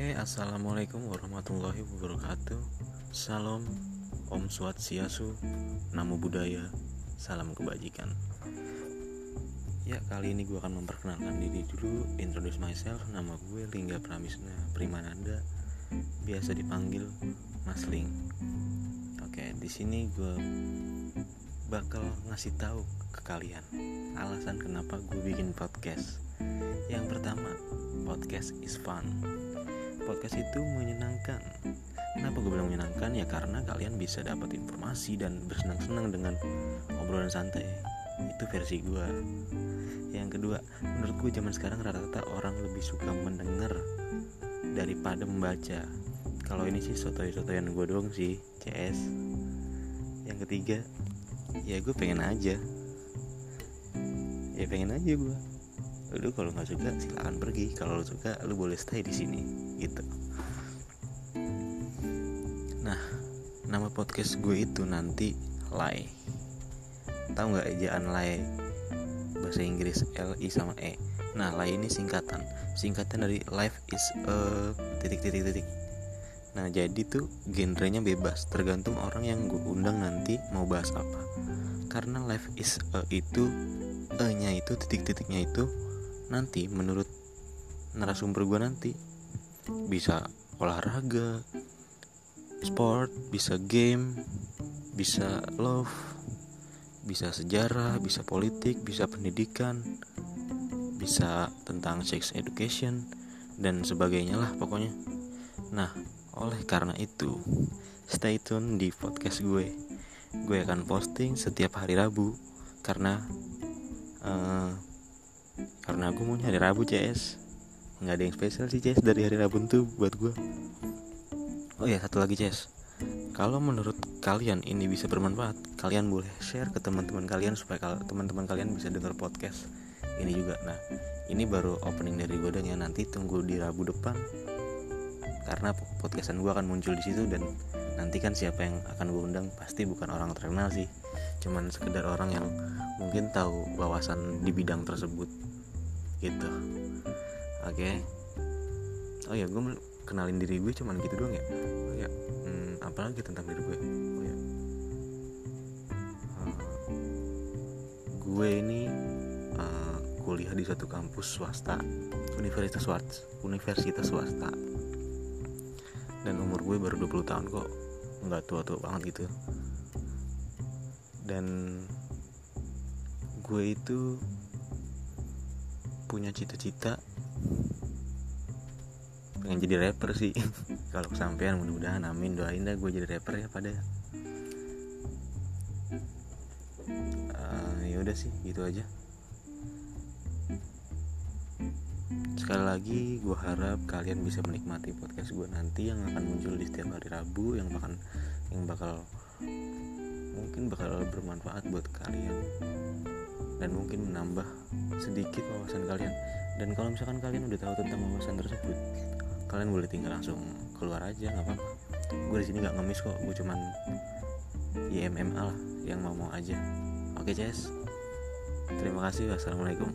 Oke, assalamualaikum warahmatullahi wabarakatuh. Salam, Om Swastiastu, Namo Buddhaya, salam kebajikan. Ya, kali ini gue akan memperkenalkan diri dulu, introduce myself. Nama gue Lingga Pramisna Primananda, biasa dipanggil Mas Ling. Oke, di sini gue bakal ngasih tahu ke kalian alasan kenapa gue bikin podcast. Yang pertama, podcast is fun. Podcast itu menyenangkan. Kenapa gue bilang menyenangkan? Ya karena kalian bisa dapat informasi dan bersenang-senang dengan obrolan santai. Itu versi gue. Yang kedua, menurut gue zaman sekarang rata-rata orang lebih suka mendengar daripada membaca. Kalau ini sih sotoy-sotoyan gue doang sih, CS. Yang ketiga, ya gue pengen aja. Ya pengen aja gue lu kalau nggak suka silakan pergi. Kalau lu suka lu boleh stay di sini gitu. Nah nama podcast gue itu nanti Lay tahu nggak ejaan Lay bahasa Inggris L I sama E. Nah Lay ini singkatan. Singkatan dari life is a titik titik titik. Nah jadi tuh genrenya bebas. Tergantung orang yang gue undang nanti mau bahas apa. Karena life is a itu e nya itu titik titiknya itu nanti menurut narasumber gue nanti bisa olahraga sport bisa game bisa love bisa sejarah bisa politik bisa pendidikan bisa tentang sex education dan sebagainya lah pokoknya. Nah oleh karena itu stay tune di podcast gue. Gue akan posting setiap hari Rabu karena uh, karena aku mau hari Rabu CS nggak ada yang spesial sih CS dari hari Rabu tuh buat gue oh ya satu lagi CS kalau menurut kalian ini bisa bermanfaat kalian boleh share ke teman-teman kalian supaya teman-teman kalian bisa dengar podcast ini juga. Nah ini baru opening dari gue dan ya nanti tunggu di Rabu depan. Karena podcastan gue akan muncul di situ dan nanti kan siapa yang akan gue undang? Pasti bukan orang terkenal sih. Cuman sekedar orang yang mungkin tahu wawasan di bidang tersebut. Gitu. Oke. Okay. oh ya gue kenalin diri gue cuman gitu doang ya? Oh ya hmm, apalagi tentang diri gue oh ya. Uh, gue ini uh, kuliah di satu kampus swasta. Universitas swasta universitas swasta dan umur gue baru 20 tahun kok. Nggak tua-tua banget gitu. Dan gue itu punya cita-cita pengen jadi rapper sih. Kalau kesampaian mudah-mudahan amin doain dah gue jadi rapper ya pada uh, ya udah sih gitu aja sekali lagi gue harap kalian bisa menikmati podcast gue nanti yang akan muncul di setiap hari Rabu yang bakal yang bakal mungkin bakal bermanfaat buat kalian. Dan mungkin menambah sedikit wawasan kalian. Dan kalau misalkan kalian udah tahu tentang wawasan tersebut kalian boleh tinggal langsung keluar aja nggak apa-apa. Gue di sini nggak ngemis kok gue cuman YMMA lah yang mau mau aja. Oke Jess terima kasih. Wassalamualaikum